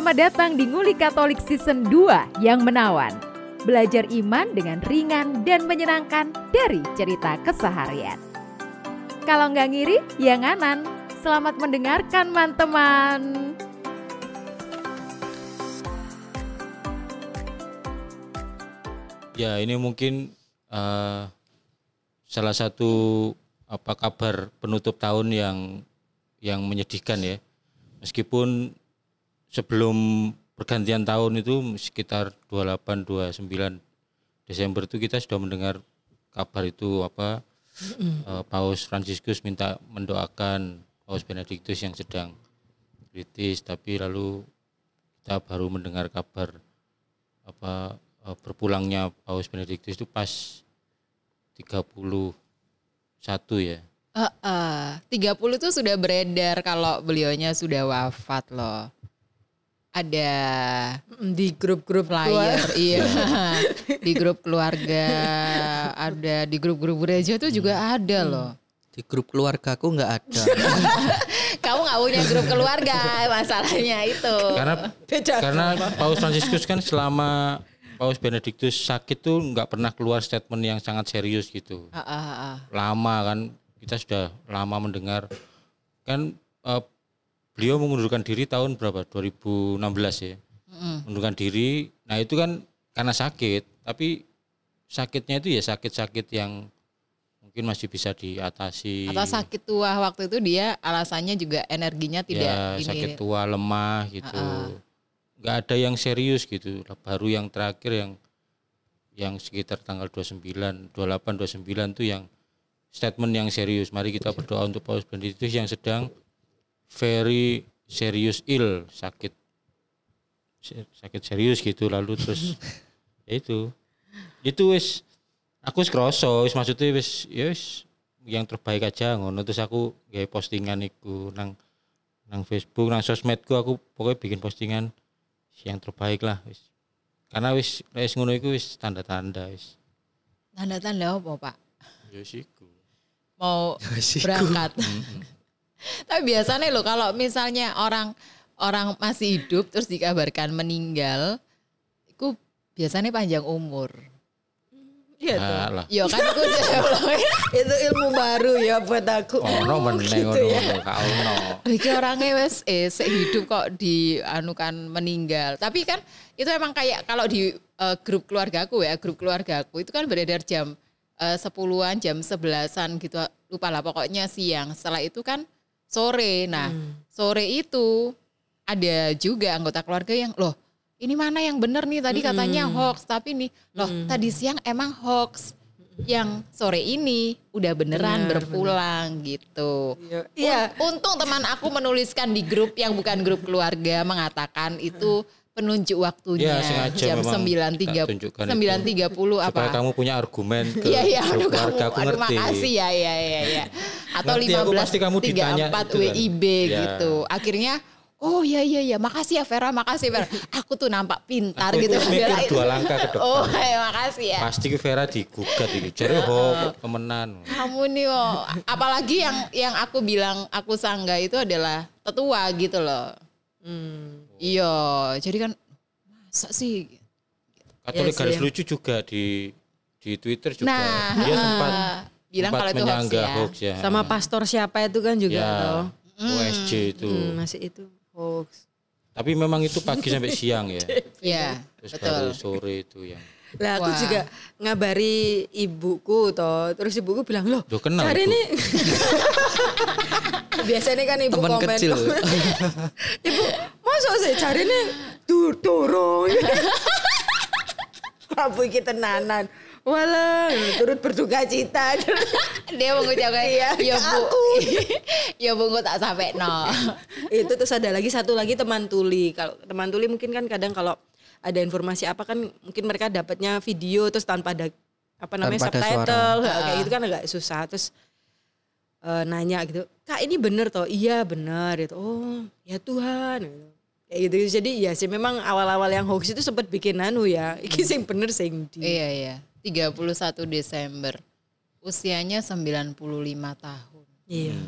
Selamat datang di Nguli Katolik Season 2 yang menawan. Belajar iman dengan ringan dan menyenangkan dari cerita keseharian. Kalau nggak ngiri, ya nganan. Selamat mendengarkan, teman-teman. Ya ini mungkin uh, salah satu apa kabar penutup tahun yang yang menyedihkan ya. Meskipun sebelum pergantian tahun itu sekitar 28 29 Desember itu kita sudah mendengar kabar itu apa uh, Paus Fransiskus minta mendoakan Paus Benediktus yang sedang kritis tapi lalu kita baru mendengar kabar apa uh, berpulangnya Paus Benediktus itu pas 31 ya. Uh, uh, 30 itu sudah beredar kalau beliaunya sudah wafat loh. Ada di grup-grup flyer, iya. di grup keluarga, ada di grup-grup gereja itu juga ada loh. Di grup keluarga aku nggak ada. Kamu nggak punya grup keluarga, masalahnya itu. Karena karena Paus Fransiskus kan selama Paus Benediktus sakit tuh nggak pernah keluar statement yang sangat serius gitu. Ah, ah, ah. Lama kan kita sudah lama mendengar kan uh, beliau mengundurkan diri tahun berapa 2016 ya. Mm. Mengundurkan diri. Nah, itu kan karena sakit, tapi sakitnya itu ya sakit-sakit yang mungkin masih bisa diatasi. Atau sakit tua waktu itu dia alasannya juga energinya tidak ya, ini. sakit tua, lemah gitu. Nggak ada yang serius gitu. Baru yang terakhir yang yang sekitar tanggal 29, 28, 29 tuh yang statement yang serius. Mari kita berdoa untuk Paus Benediktus yang sedang very serious ill, sakit. Sakit serius gitu lalu terus ya itu. Itu wis aku wis kroso wis maksudnya wis ya wis yang terbaik aja ngono. Terus aku gawe postingan iku nang nang Facebook nang sosmedku aku pokoknya bikin postingan yang terbaik lah wis. Karena wis wis ngono iku wis tanda-tanda wis. Tanda-tanda apa, Pak? ya siku Mau Siku. berangkat. Tapi biasanya loh kalau misalnya orang orang masih hidup terus dikabarkan meninggal, itu biasanya panjang umur. Iya tuh. Yo kan aku Itu ilmu baru ya buat aku. ono meneh gitu ngono ya. ka ono Iki orangnya wes eh sehidup kok dianukan meninggal. Tapi kan itu emang kayak kalau di eh, grup keluargaku ya, grup keluargaku itu kan beredar jam eh, sepuluhan, jam sebelasan gitu. Lupa lah pokoknya siang. Setelah itu kan sore. Nah, sore itu ada juga anggota keluarga yang loh ini mana yang bener nih tadi katanya hoax tapi nih loh tadi siang emang hoax yang sore ini udah beneran Bener, berpulang gitu. Iya. Iya. Un- Untung teman aku menuliskan di grup yang bukan grup keluarga mengatakan itu penunjuk waktunya Ya, sengaja jam sembilan tiga sembilan tiga puluh supaya apa? kamu punya argumen ke Iya iya, grup aduh kamu, keluarga aku aduh ngerti. makasih ya ya ya ya. Atau lima aku belas kamu tiga empat kan. WIB Ya. gitu. Akhirnya Oh iya iya iya, makasih ya Vera, makasih Vera. Aku tuh nampak pintar Aku gitu. itu mikir Belain. dua langkah ke depan. Oh, ya, makasih ya. Pasti ke Vera digugat iki. Jare hoax temenan. Kamu nih, oh. apalagi yang yang aku bilang aku sangga itu adalah tetua gitu loh. Hmm. Iya, jadi kan masa sih? Katolik Iya garis sih. lucu juga di di Twitter juga. Nah, dia sempat bilang sempat kalau itu hoax ya. hoax ya. Sama pastor siapa itu kan juga ya, toh. OSJ itu. Hmm, masih itu hoax. Tapi memang itu pagi sampai siang ya. Iya, Terus betul. baru sore itu yang Lah aku Wah. juga ngabari ibuku toh. Terus ibuku bilang, "Loh, Loh, kenal hari ibu?" ini Biasanya kan ibu Teman komen. kecil. komen. ibu, masa sih cari ini tur turun. Apa kita nanan? Walah, turut berduka cita. Dia mengucapkan, Iya, ya bu, ya bu, tak sampai no. itu terus ada lagi satu lagi teman tuli kalau teman tuli mungkin kan kadang kalau ada informasi apa kan mungkin mereka dapatnya video terus tanpa ada apa namanya Tanpa ada subtitle kayak gitu kan agak susah. Terus eh, nanya gitu kak ini bener toh? Iya bener. Gitu oh ya Tuhan. Gitu. kayak gitu jadi ya sih memang awal-awal yang hoax itu sempat bikin anu ya iki sing bener sing di. Iya iya, 31 Desember, usianya 95 tahun. iya.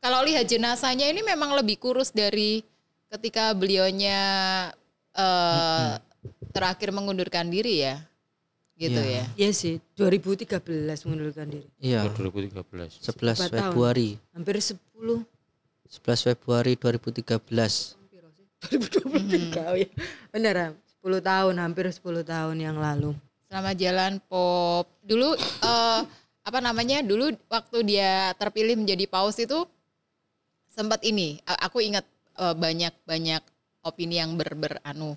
Kalau lihat jenazahnya ini memang lebih kurus dari ketika beliaunya eh terakhir mengundurkan diri ya. Gitu ya. Iya sih, 2013 mengundurkan diri. Iya, 2013. 11 Empat tahun. Februari. Hampir 10 11 Februari 2013. 2023 oh ya. Bener, Ram. 10 tahun, hampir 10 tahun yang lalu. Selamat jalan Pop. Dulu eh apa namanya? Dulu waktu dia terpilih menjadi paus itu sempat ini. Aku ingat eh, banyak-banyak opini yang ber, beranu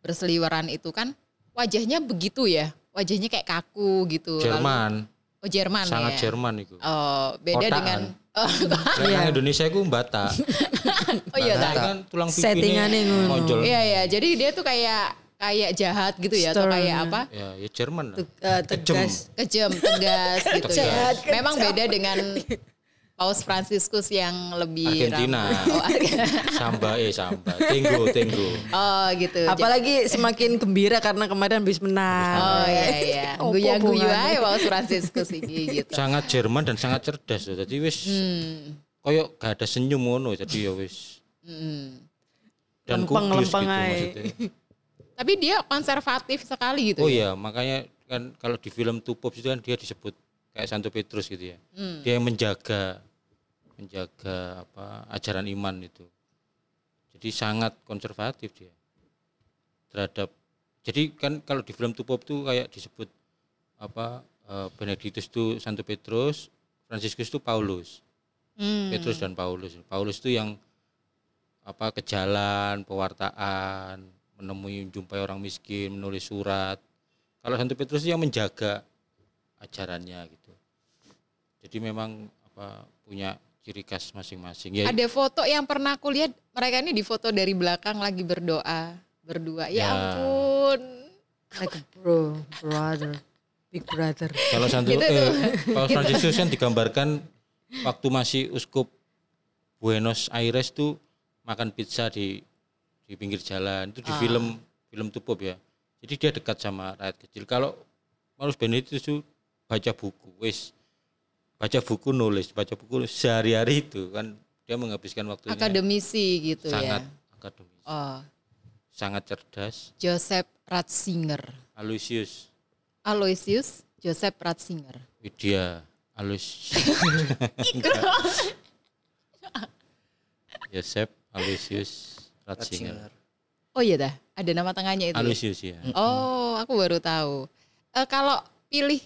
berseliweran itu kan wajahnya begitu ya. Wajahnya kayak kaku gitu. Lalu- Jerman, oh Jerman sangat ya. Jerman itu. Oh, beda Kotaan. dengan oh, Lek Indonesia itu mbata. oh iya Mbata tak. kan tulang Settingannya pipinya ngono. Iya ya. Jadi dia tuh kayak kayak jahat gitu ya atau Stern. kayak apa? Ya, ya Jerman. lah. Kejem. tegas. kejam, tegas gitu ya. Memang beda dengan Paus Franciscus yang lebih Argentina. Oh, Ar- Samba eh samba. Tenggo, tenggo. oh, gitu. Apalagi semakin gembira karena kemarin habis menang. Oh iya iya. Guyu-guyu aja Paus Franciscus ini gitu. Sangat Jerman dan sangat cerdas loh. Jadi wis Hmm. koyo gak ada senyum ngono jadi ya wis. hmm. Dan kudus gitu Lempeng-lempeng aja. maksudnya. Tapi dia konservatif sekali gitu. Oh ya. iya, makanya kan kalau di film Two Popes itu kan dia disebut kayak Santo Petrus gitu ya. Hmm. Dia yang menjaga menjaga apa ajaran iman itu. Jadi sangat konservatif dia terhadap. Jadi kan kalau di film Two Popes itu kayak disebut apa eh, Benedictus itu Santo Petrus, Franciscus itu Paulus. Hmm. Petrus dan Paulus. Paulus itu yang apa ke jalan, pewartaan, menemui jumpai orang miskin, menulis surat. Kalau Santo Petrus itu yang menjaga ajarannya gitu. Jadi memang apa punya ciri khas masing-masing. Ya, Ada foto yang pernah aku lihat mereka ini di foto dari belakang lagi berdoa berdua. Ya, Ya. ampun. Like a bro, brother, big brother. kalau Santo Gitu eh. Paus Fransiskus kan digambarkan waktu masih uskup Buenos Aires tuh makan pizza di di pinggir jalan itu di Ah. film film Tupop ya. Jadi dia dekat sama rakyat kecil. Kalau Paulus Benedictus itu baca buku, wis baca buku nulis, baca buku sehari-hari itu kan dia menghabiskan waktunya Akademisi gitu sangat ya. akademis, Oh, sangat cerdas. Joseph Ratzinger. Aloysius Aloysius Joseph Ratzinger. Widya Alus Yosep Aloysius Ratzinger Ratzinger. Oh iya dah, ada nama tengahnya itu. ya? Aloysius ya Oh, aku baru tahu. Eh kalau pilih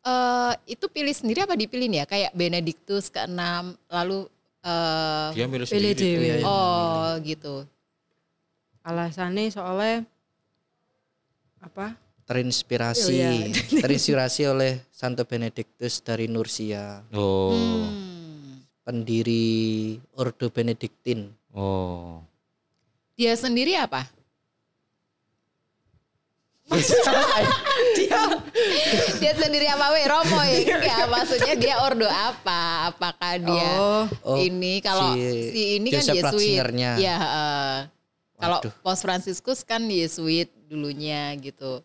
eh itu pilih sendiri apa dipilih nih ya? Kayak Benedictus ke-6 lalu eh dia milih Pilih sendiri tuh. dewe. oh gitu. Alasannya soalnya apa? Terinspirasi, Oh, iya. terinspirasi oleh Santo Benedictus dari Nursia, oh Hmm. pendiri Ordo Benediktin. oh Dia sendiri apa? Dia sendiri apa we Romo ya? Enggak, maksudnya dia ordo apa? Apakah dia Oh, Oh, ini kalau si si, ini kan Joseph Yesuit. Ratzingernya. Ya, heeh. kalau. Paus Franciscus kan Yesuit dulunya gitu.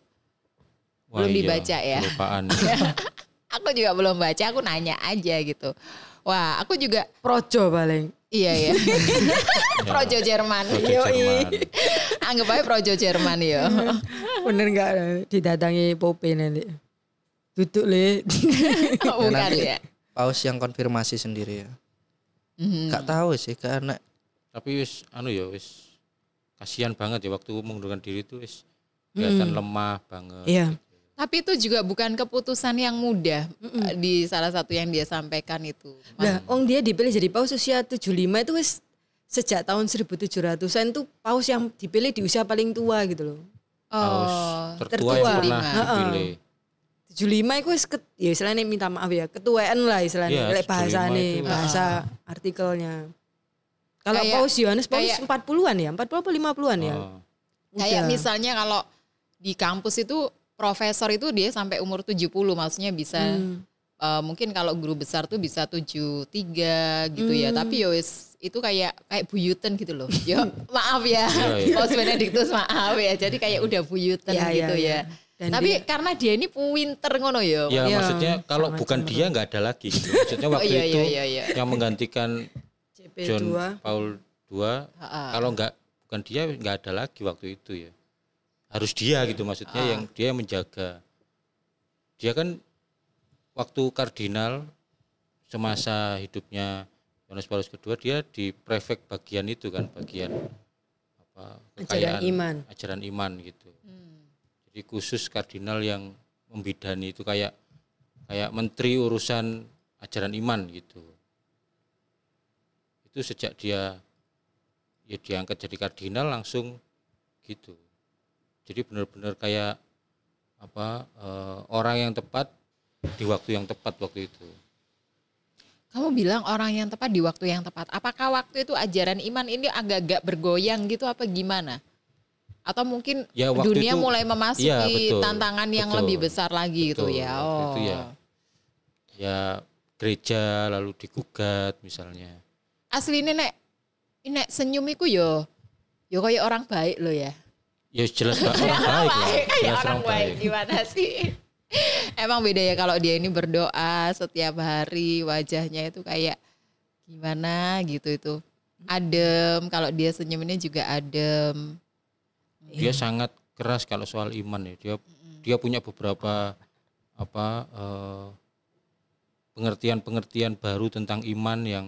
Wah, Belum iya, dibaca ya? kelupaan. Aku juga belum baca, aku nanya aja gitu. Wah, aku juga projo paling. Iya ya. Projo Jerman. Projo Jerman. Anggap aja Projo Jerman ya. Bener nggak didatangi Pope nanti? Duduk le. Bukan nanti ya. Paus yang konfirmasi sendiri ya. Mhm. Gak tahu sih karena tapi wis anu ya wis kasihan banget ya waktu mengundurkan diri itu wis kelihatan lemah banget Iya. Tapi itu juga bukan keputusan yang mudah eh, di salah satu yang dia sampaikan itu. Nah, Ong dia dipilih jadi paus usia 75 itu wis sejak tahun 1700-an tuh paus yang dipilih di usia paling tua gitu loh. Paus Oh, tertua, tertua. yang pernah dipilih 75 itu wis ket, ya istilahnya minta maaf ya, ketuaan lah istilahnya. Iya, Lek bahasa 75 nih, itu. bahasa artikelnya. Kalau Kayak- Paus Yohanes Paus kayak- 40-an ya, 40 apa 50-an ya? Oh. kayak Udah. misalnya kalau di kampus itu profesor itu dia sampai umur 70 maksudnya bisa Hmm. eh, mungkin kalau guru besar tuh bisa 73 gitu ya. Hmm. Tapi ya wis itu kayak kayak buyutan gitu loh. Ya maaf ya. Iya, iya. Paus Benedictus maaf ya. Jadi kayak udah buyutan Iya, iya, gitu iya. ya. Dan Tapi dia- karena dia ini pinter ngono ya. Ya, Iya, maksudnya kalau sangat bukan dia nggak ada lagi gitu. Maksudnya waktu iya, itu iya, iya, iya. yang menggantikan CP2. John Paul II kalau nggak bukan dia nggak ada lagi waktu itu ya harus dia gitu maksudnya yang dia yang menjaga. Dia kan waktu kardinal semasa hidupnya Yohanes Paulus kedua dia di prefek bagian itu kan bagian apa Ajaran iman. ajaran iman gitu. Jadi khusus kardinal yang membidani itu kayak kayak menteri urusan ajaran iman gitu. Itu sejak dia ya diangkat jadi kardinal langsung gitu jadi benar-benar kayak apa eh, orang yang tepat di waktu yang tepat waktu itu Kamu bilang orang yang tepat di waktu yang tepat. Apakah waktu itu ajaran iman ini agak-agak bergoyang gitu apa gimana? Atau mungkin Ya, dunia itu- mulai memasuki Iya, betul. tantangan yang Betul. lebih besar lagi gitu Betul, ya. waktu Oh. itu ya. ya gereja lalu digugat misalnya Asli ini nek ini nek senyum iku yo yo kayak orang baik lo ya. Ya jelas Pak, orang baik lah jelas orang baik gimana sih? Emang beda ya kalau dia ini berdoa setiap hari wajahnya itu kayak gimana gitu itu. Adem, kalau dia senyum ini juga adem. dia sangat keras kalau soal iman ya dia dia punya beberapa apa eh, pengertian-pengertian baru tentang iman yang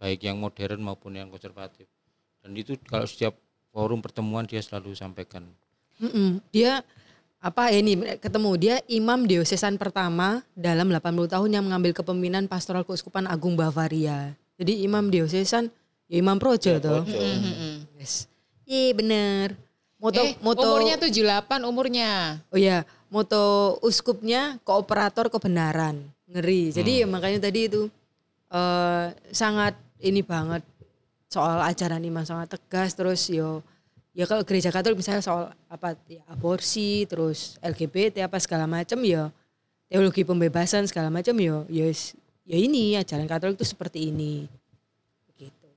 baik yang modern maupun yang konservatif dan itu kalau setiap forum pertemuan dia selalu sampaikan Mm-mm. Dia apa ya ini ketemu dia imam diosesan pertama dalam 80 tahun yang mengambil kepemimpinan pastoral keuskupan Agung Bavaria. Jadi imam diosesan ya imam projo toh. Yes. Iya bener. Moto eh, moto umurnya 78 umurnya. Oh ya, moto uskupnya kooperator kebenaran. Ngeri. Jadi ya makanya tadi itu eh sangat ini banget soal ajaran iman sangat tegas terus yo ya kalau gereja Katolik misalnya soal apa ya, aborsi terus LGBT apa segala macam ya teologi pembebasan segala macam yo ya s- ya ini ajaran Katolik itu seperti ini gitu.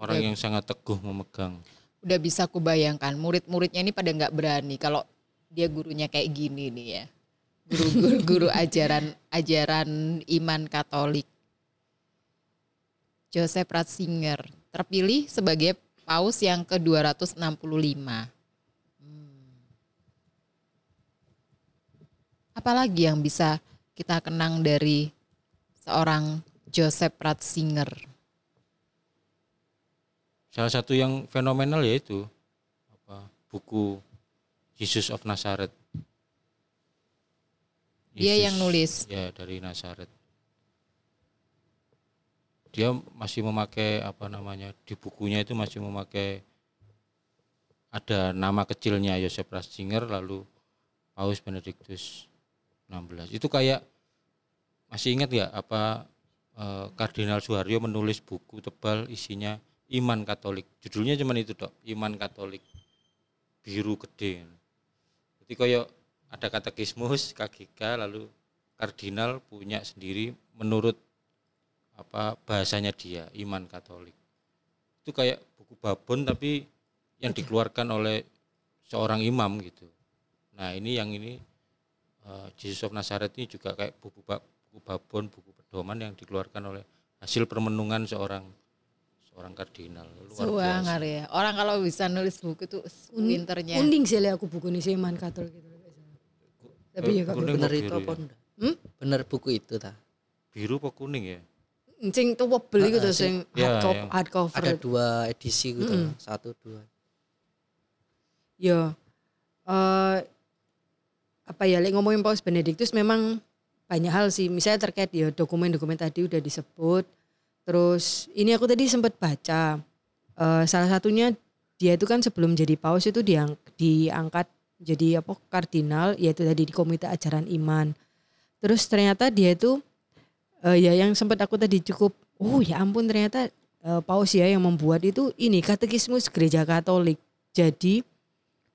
orang yang sangat teguh memegang Udah bisa aku bayangkan murid-muridnya ini pada nggak berani kalau dia gurunya kayak gini nih ya. Guru-guru guru ajaran ajaran iman Katolik. Joseph Ratzinger terpilih sebagai paus yang ke-265. Hmm. Apalagi yang bisa kita kenang dari seorang Joseph Ratzinger? salah satu yang fenomenal yaitu apa buku Jesus of Nazareth Dia Yesus, yang nulis. ya dari Nazaret dia masih memakai apa namanya di bukunya itu masih memakai ada nama kecilnya Yosef Ratzinger lalu Paus Benedictus 16 itu kayak masih ingat ya apa eh, Kardinal Suharyo menulis buku tebal isinya iman Katolik? Judulnya cuman itu dok iman Katolik biru gede. Jadi kayak ada katekismus KGK lalu kardinal punya sendiri menurut apa bahasanya dia iman Katolik itu kayak buku babon tapi yang dikeluarkan oleh seorang imam gitu nah ini yang ini eh, Jesus of Nazareth ini juga kayak buku buku babon buku pedoman yang dikeluarkan oleh hasil permenungan seorang seorang kardinal luar biasa ya. Orang kalau bisa nulis buku tuh pinternya. Unding sih lihat aku buku ini sih iman Katolik gitu. Tapi ya kok Kuning Bener apa itu apa ya? enggak? Hmm? Bener buku itu ta. biru apa kuning ya Sing tuh beli gitu sing Ya, hardcover, yang hardcover. Ada dua edisi gitu, satu dua. Ya. eh apa ya, lek ngomongin Paus Benedictus memang banyak hal sih. Misalnya terkait ya dokumen-dokumen tadi udah disebut. Terus ini aku tadi sempat baca. eh salah satunya dia itu kan sebelum jadi paus itu diang, diangkat jadi apa kardinal yaitu tadi di komite ajaran iman. Terus ternyata dia itu eh, ya yang sempat aku tadi cukup oh ya ampun ternyata eh, paus ya yang membuat itu ini katekismus gereja Katolik. Jadi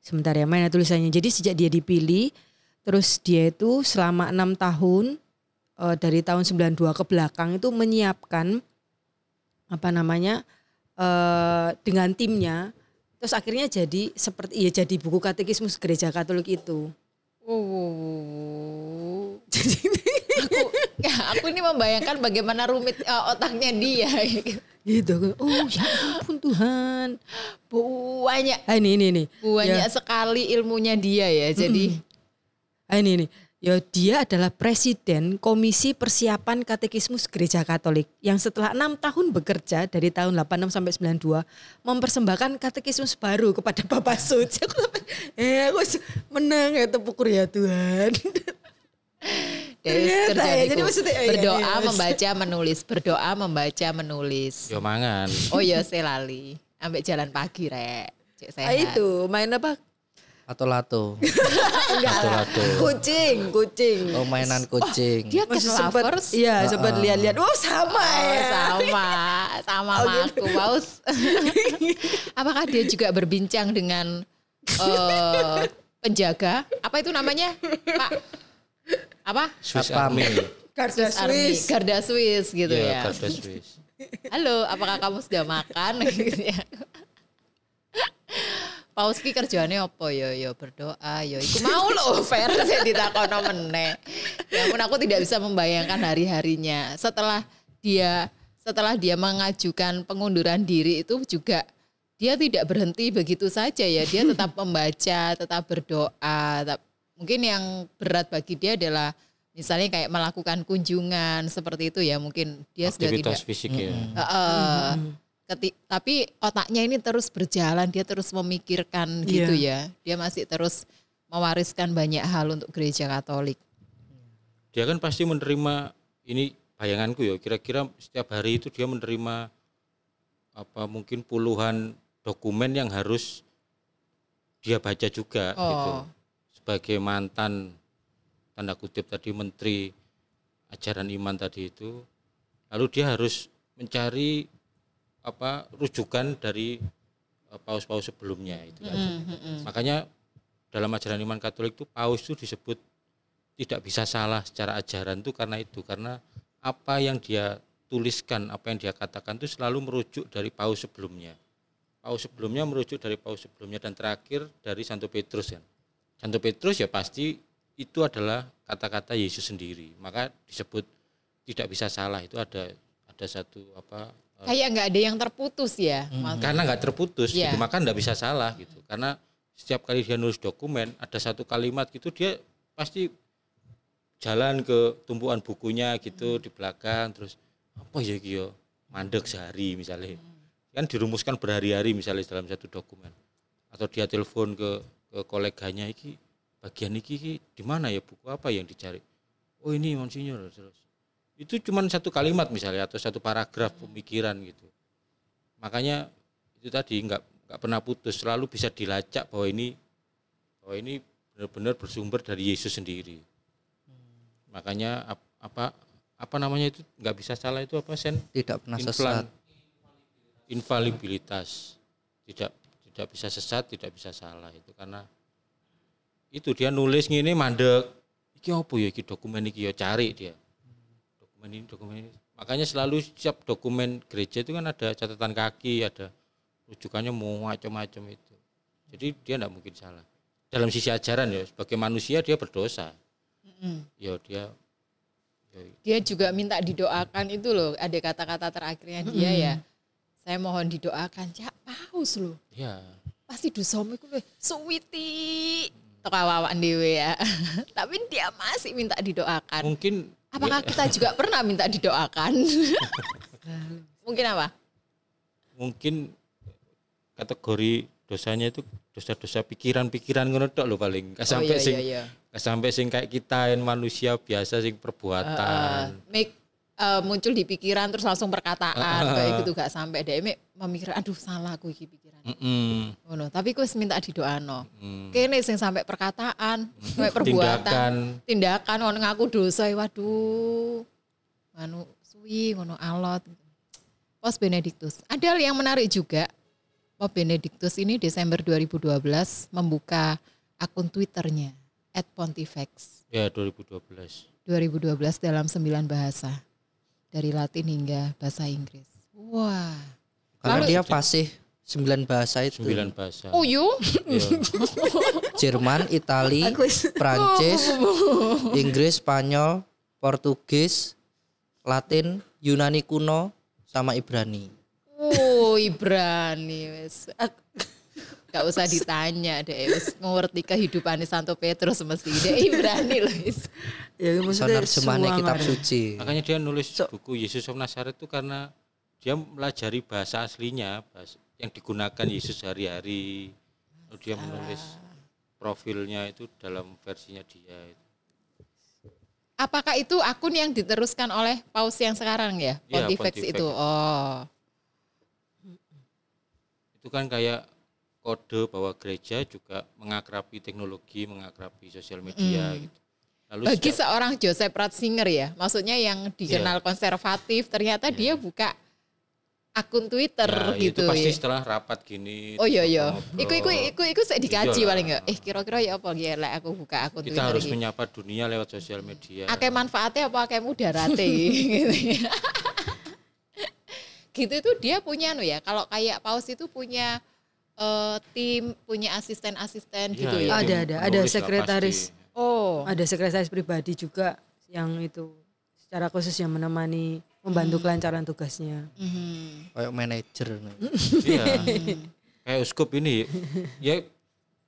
sebentar ya mana tulisannya. Jadi sejak dia dipilih terus dia itu selama enam tahun eh, dari tahun 92 ke belakang itu menyiapkan apa namanya eh dengan timnya terus akhirnya jadi seperti ya jadi buku katekismus gereja Katolik itu. Oh. aku, ya, aku ini membayangkan bagaimana rumit uh, otaknya dia. gitu. Oh ya ampun Tuhan. Banyak Ah, ini ini ini. banyak Ya. sekali ilmunya dia ya. Jadi Ah, ini ini. Ya dia adalah presiden Komisi Persiapan Katekismus Gereja Katolik yang setelah enam tahun bekerja dari tahun 86 sampai 92 mempersembahkan katekismus baru kepada Bapak Suci. Aku sampai, eh aku menang ya tepuk ya Tuhan. dari Ternyata ya, kerjaan jadi maksudnya, oh iya, berdoa iya. membaca menulis, berdoa membaca menulis. Yo mangan. Oh iya saya lali. Ambek jalan pagi rek. Cek Ah, sehat. itu main apa? Atau lato. Lato-lato. Kucing, kucing. Oh mainan kucing. Dia cat Masih sempat, lovers. iya sempat lihat-lihat. Oh sama Oh, ya. sama, sama Oh, gitu. aku, Paus. Apakah dia juga berbincang dengan eh, penjaga? Apa itu namanya, Pak? Apa? Swiss. Army. Garda Army, Swiss. Garda Swiss gitu Iya, ya. Garda Swiss. Halo, apakah kamu sudah makan? Gitu ya. Pauski kerjaannya apa ya? Ya berdoa, ya iku mau loh fair saya ditakono meneh. Ya pun aku tidak bisa membayangkan hari-harinya. Setelah dia setelah dia mengajukan pengunduran diri itu juga dia tidak berhenti begitu saja ya. Dia tetap membaca, tetap berdoa. tetap- mungkin yang berat bagi dia adalah misalnya kayak melakukan kunjungan seperti itu ya. Mungkin dia sudah tidak Aktivitas fisik ya. Heeh. Keti- tapi otaknya ini terus berjalan, dia terus memikirkan gitu ya. Dia masih terus mewariskan banyak hal untuk gereja Katolik. Dia kan pasti menerima ini bayanganku ya. Kira-kira setiap hari itu dia menerima apa mungkin puluhan dokumen yang harus dia baca juga gitu. Oh. Sebagai mantan tanda kutip tadi menteri ajaran iman tadi itu, lalu dia harus mencari apa rujukan dari eh, paus-paus sebelumnya itu tadi. Makanya dalam ajaran iman Katolik itu paus itu disebut tidak bisa salah secara ajaran itu karena itu karena apa yang dia tuliskan, apa yang dia katakan itu selalu merujuk dari paus sebelumnya. Paus sebelumnya merujuk dari paus sebelumnya dan terakhir dari Santo Petrus kan. Santo Petrus ya pasti itu adalah kata-kata Yesus sendiri. Maka disebut tidak bisa salah itu ada ada satu apa Kayak nggak ada yang terputus ya. Mas- karena nggak terputus Iya. gitu maka nggak bisa salah gitu. Karena setiap kali dia nulis dokumen ada satu kalimat gitu dia pasti jalan ke tumpuan bukunya gitu di belakang terus apa ya iki yo? Mandek sehari misalnya. Kan dirumuskan berhari-hari misalnya dalam satu dokumen. Atau dia telepon ke ke koleganya iki bagian iki, iki di mana ya? Buku apa yang dicari? Oh ini monsinyur. Terus itu cuman satu kalimat misalnya atau satu paragraf pemikiran gitu. Makanya itu tadi nggak nggak pernah putus. Selalu bisa dilacak bahwa ini bahwa ini benar-benar bersumber dari Yesus sendiri. Makanya ap- apa apa namanya itu nggak bisa salah itu apa sen? Tidak pernah Inflan- sesat. infalibilitas. Tidak tidak bisa sesat tidak bisa salah itu. Karena itu dia nulis gini mandek iki apa ya iki dokumen iki ya? Cari dia dokumen ini dokumen ini makanya selalu setiap dokumen gereja itu kan ada catatan kaki ada rujukannya mau macam-macam itu jadi dia tidak mungkin salah dalam sisi ajaran ya sebagai manusia dia berdosa ya dia ya, Dia juga minta didoakan itu loh. Ada kata-kata terakhirnya dia ya. Saya mohon didoakan. Cak paus loh. ya Pasti dosamu itu. Suwiti. Tekawawan dewe ya. Tapi dia masih minta didoakan. mungkin Apakah kita juga pernah minta didoakan? Mungkin apa? mungkin kategori dosanya itu dosa-dosa pikiran-pikiran ngono tok lho paling. Gak sampai iya, sing iya, iya. sampai sing kayak kita yang manusia biasa sing perbuatan. make eh, muncul di pikiran terus langsung perkataan kayak gitu gak sampai deh Mek memikir aduh salah aku iki pikiran Mm-mm. ngono tapi aku wis minta didoano Mm. kene sing sampai perkataan sampai perbuatan Tindakan. tindakan ngono ngaku dosa waduh anu suwi ngono alot Pos Benedictus ada yang menarik juga Pop Benedictus ini Desember 2012 membuka akun Twitternya @pontifex Ya 2012. 2012 dalam sembilan bahasa dari Latin hingga bahasa Inggris. Wah. Karena Lalu- dia fasih sembilan bahasa itu. Sembilan bahasa. Oh yuk. Ya. Jerman, Itali, Aku wis- Prancis, Inggris, Spanyol, Portugis, Latin, Yunani kuno, sama Ibrani. Ibrani wis. Gak usah ditanya deh, wis ngerti kehidupannya Santo Petrus mesti deh Ibrani loh. Ya Iso maksudnya nerjemahne kitab suci. Makanya dia nulis buku Yesus of Nazaret itu karena dia melajari bahasa aslinya, bahasa yang digunakan Yesus hari-hari. Dia menulis profilnya itu dalam versinya dia. Apakah itu akun yang diteruskan oleh paus yang sekarang ya? Iya, Pontifex Pontifex. itu. Oh. Itu kan kayak kode bahwa gereja juga mengakrabi teknologi, mengakrabi sosial media gitu. Lalu Bagi sejak- seorang Joseph Ratzinger ya, maksudnya yang dikenal Iya. konservatif, ternyata dia buka akun Twitter ya, gitu itu pasti ya. setelah rapat gini. Oh iya iya. Iku iku iku iku saya dikaji Iya paling enggak. Eh kira-kira ya apa ya lek aku buka akun Kita Twitter harus iki. menyapa dunia lewat sosial media. Akeh manfaatnya apa akeh mudarate gitu ya. gitu itu dia punya no ya. Kalau kayak paus itu punya eh, tim, punya asisten-asisten Iya, gitu ya. Ada, tim ada. Ada lah sekretaris. pasti. Oh. Ada sekretaris pribadi juga yang itu secara khusus yang menemani membantu kelancaran tugasnya. Mhm. Kayak manajer. Iya. Kayak uskup ini ya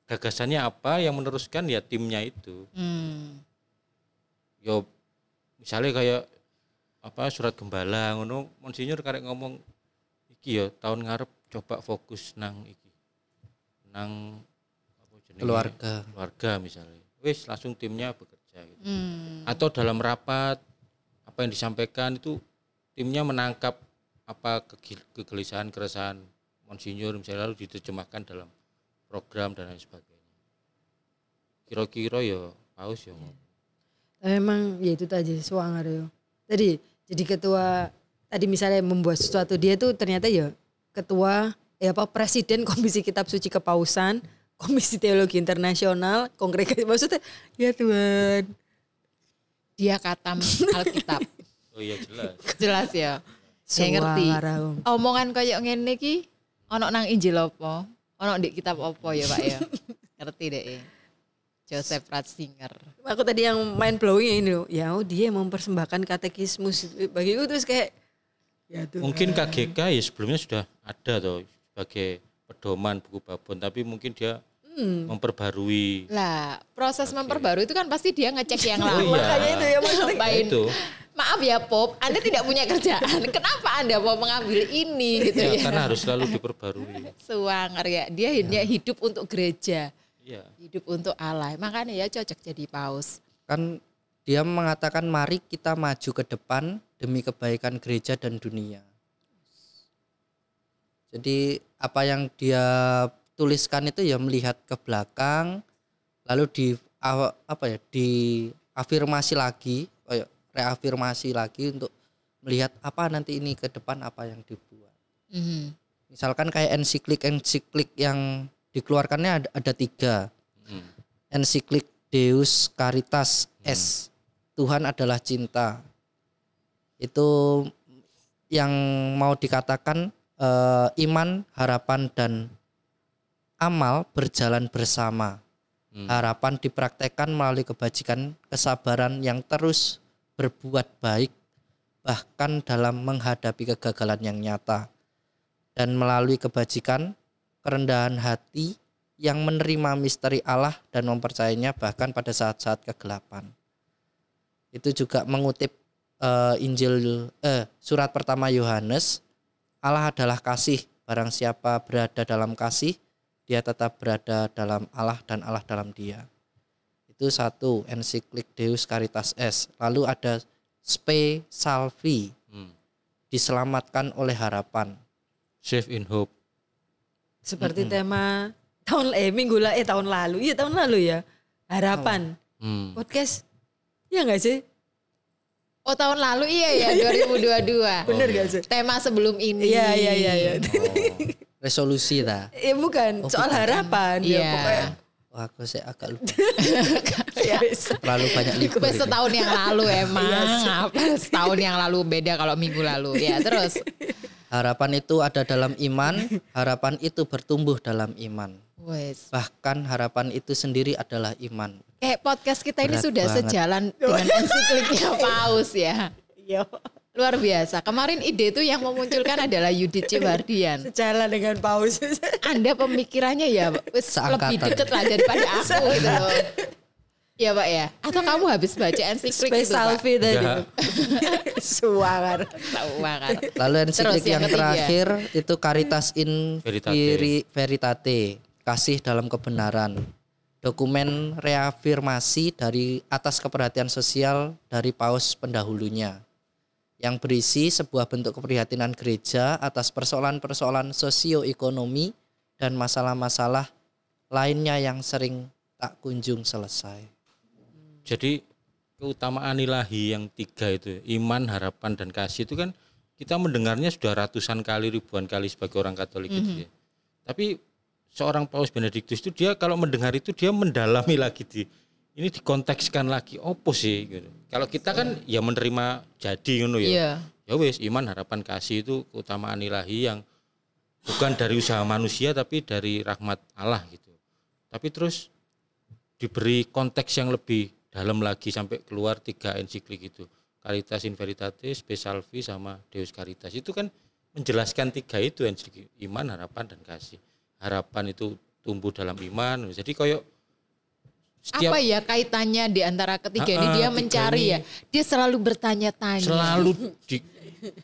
gagasannya apa yang meneruskan ya timnya itu. Hmm. Yo misalnya kayak apa surat gembala ngono monsinyur karek ngomong iki ya tahun ngarep coba fokus nang iki. Nang apa jenenge? Keluarga. Keluarga misalnya. Wis langsung timnya bekerja gitu. Hmm. Atau dalam rapat apa yang disampaikan itu timnya menangkap apa kegelisahan keresahan monsinyur misalnya lalu diterjemahkan dalam program dan lain sebagainya. Kira-kira ya paus ya emang ya itu tadi suangar ya. Tadi jadi ketua tadi misalnya membuat sesuatu dia tuh ternyata ya ketua ya apa presiden Komisi Kitab Suci Kepausan, Komisi Teologi Internasional, Kongregasi maksudnya ya Tuhan. Dia katam Alkitab. Oh iya jelas. Jelas ya. Saya ngerti. Omongan kayak ngene iki ono nang Injil apa? Ono di kitab apa ya, Pak ya? ngerti deh. Joseph Ratzinger. Aku tadi yang main blowing ini loh. Ya oh, dia mempersembahkan katekismus bagiku terus kayak ya Tuhan. Mungkin KGK ya sebelumnya sudah ada tuh sebagai pedoman buku babon tapi mungkin dia memperbarui Lah, proses memperbarui itu kan pasti dia ngecek yang Oh lama. iya. Makanya itu ya maksudnya. Itu Maaf ya Pop, Anda tidak punya kerjaan. Kenapa Anda mau mengambil ini gitu ya, ya? karena harus selalu diperbarui. Suwanger ya. Dia hanya hidup untuk gereja, Iya. hidup untuk Allah. Makanya ya cocok jadi paus. Kan dia mengatakan mari kita maju ke depan demi kebaikan gereja dan dunia. Jadi apa yang dia tuliskan itu ya melihat ke belakang lalu di apa ya diafirmasi lagi kayak reafirmasi lagi untuk melihat apa nanti ini ke depan apa yang dibuat. Mhm. Misalkan kayak ensiklik ensiklik yang dikeluarkannya ada, ada tiga Hmm. ensiklik Deus Caritas S Tuhan adalah cinta itu yang mau dikatakan eh, iman harapan dan amal berjalan bersama Hmm. harapan dipraktekkan melalui kebajikan kesabaran yang terus berbuat baik bahkan dalam menghadapi kegagalan yang nyata dan melalui kebajikan kerendahan hati yang menerima misteri Allah dan mempercayainya bahkan pada saat-saat kegelapan. Itu juga mengutip eh, Injil eh surat pertama Yohanes, Allah adalah kasih, barang siapa berada dalam kasih, dia tetap berada dalam Allah dan Allah dalam dia. Itu satu ensiklik Deus Caritas S. Lalu ada Spe Salvi, Hmm. diselamatkan oleh harapan. Save in hope. Seperti tema tahun eh minggu lah eh tahun lalu. Iya tahun lalu ya. Harapan. Hmm. Podcast. Iya enggak sih? Oh tahun lalu iya ya 2022. Bener gak sih? Tema sebelum ini. Iya iya iya iya. Oh. Resolusi ta. Ya bukan Oh, soal bukan. harapan ya Iya. pokoknya. Wah, aku sih agak lupa. Ya. Terlalu banyak libur. Ini. setahun yang lalu emang. Iya Apa setahun yang lalu beda kalau minggu lalu. Ya terus. Harapan itu ada dalam iman, harapan itu bertumbuh dalam iman. Wes. Bahkan harapan itu sendiri adalah iman. Kayak podcast kita ini Berat sudah banget. sejalan dengan ensikliknya Paus ya. Iya. Luar biasa. Kemarin ide itu yang memunculkan adalah Yudit Cibardian. Sejalan dengan paus. Anda pemikirannya ya wis lebih deket lah daripada aku gitu loh. Ya Pak ya. Atau kamu habis baca ensiklik Space itu Pak? selfie tadi. Suangar. Tahu banget. Lalu ensiklik Terus yang yang terakhir itu Caritas in Veritate. Veritate, kasih dalam kebenaran. Dokumen reafirmasi dari atas keperhatian sosial dari paus pendahulunya yang berisi sebuah bentuk keprihatinan gereja atas persoalan-persoalan sosioekonomi dan masalah-masalah lainnya yang sering tak kunjung selesai. Jadi keutamaan ilahi yang tiga itu iman, harapan dan kasih itu kan kita mendengarnya sudah ratusan kali, ribuan kali sebagai orang Katolik gitu ya. Tapi seorang Paus Benediktus itu dia kalau mendengar itu dia mendalami lagi di ini dikontekskan lagi opo sih gitu. Kalau kita kan ya menerima jadi ngono ya. Iya. Ya wis iman, harapan, kasih itu keutamaan ilahi yang bukan dari usaha manusia tapi dari rahmat Allah gitu. Tapi terus diberi konteks yang lebih dalam lagi sampai keluar tiga ensiklik itu Caritas in Veritate, Spe Salvi sama Deus Caritas itu kan menjelaskan tiga itu ensiklik iman, harapan dan kasih. Harapan itu tumbuh dalam iman. Jadi koyok setiap Apa ya kaitannya di antara ketiga ini Ah, dia mencari ini. ya. Dia selalu bertanya-tanya. selalu di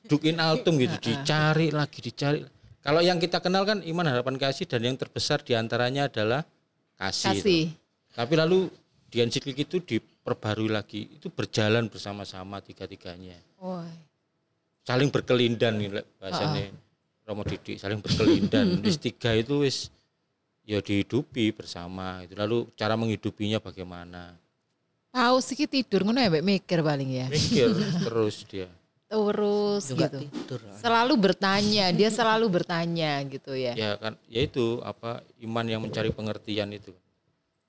dukin altum gitu, dicari lagi, dicari. Kalau yang kita kenal kan iman, harapan, kasih dan yang terbesar di antaranya adalah kasih. itu. kasih. Tapi lalu di ensiklik itu diperbarui lagi, itu berjalan bersama-sama tiga-tiganya. Oh. Saling berkelindan bahasanya Romo Didik, saling berkelindan. wis tiga itu wis ya dihidupi bersama itu. Lalu cara menghidupinya bagaimana? Paus iki tidur ngono ya Mbak mikir paling ya. Mikir terus dia. Terus Juga gitu. tidur. Selalu bertanya, dia selalu bertanya gitu ya. Ya kan, ya itu apa iman yang mencari pengertian itu.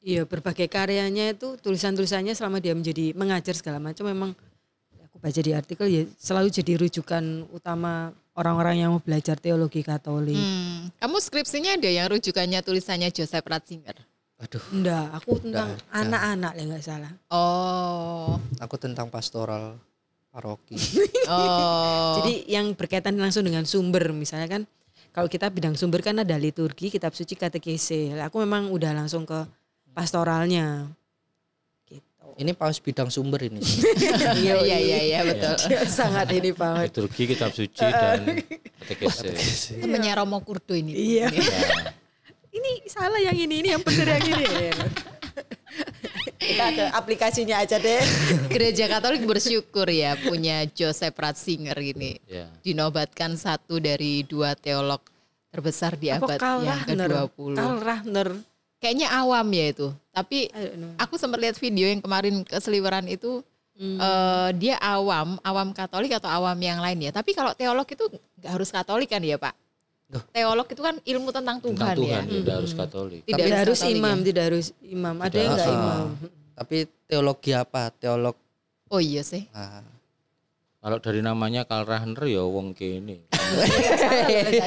Iya, berbagai karyanya itu tulisan-tulisannya selama dia menjadi mengajar segala macam memang aku baca di artikel ya selalu jadi rujukan utama orang-orang yang mau belajar teologi Katolik. Hmm, kamu skripsinya ada yang rujukannya tulisannya Joseph Ratzinger. Aduh, Enggak, aku tentang anak-anak ya nggak salah. Oh, aku tentang pastoral paroki. oh. Jadi yang berkaitan langsung dengan sumber misalnya kan kalau kita bidang sumber kan ada liturgi, kitab suci, katekese. Lah, Aku memang udah langsung ke pastoralnya. Ini paus bidang sumber ini. iya iya iya iya betul. Dia sangat ini banget. Liturgi, kitab suci dan katekese. Temennya Romo Kurdo ini. Iya. Ya. Ini salah yang ini, ini yang benar yang ini. kita ke aplikasinya aja deh. Gereja Katolik bersyukur ya punya Joseph Ratzinger ini. Ya. Dinobatkan satu dari dua teolog terbesar di Apa abad yang Rahner? ke-20. Karl Rahner. Kayaknya awam ya itu. Tapi aku sempat lihat video yang kemarin keseliweran itu Hmm. eh, dia awam, awam Katolik atau awam yang lain ya. Tapi kalau teolog itu nggak harus Katolik kan ya Pak? Teolog itu kan ilmu tentang Tuhan, Tentang Tuhan, ya. tidak harus Katolik. Tidak Tidak harus Katolik imam, ya? tidak harus imam. Ada yang enggak Ah, imam. Tapi teologi apa? Teolog Oh iya sih. ah, Kalau dari namanya Karl Rahner ya wong kene.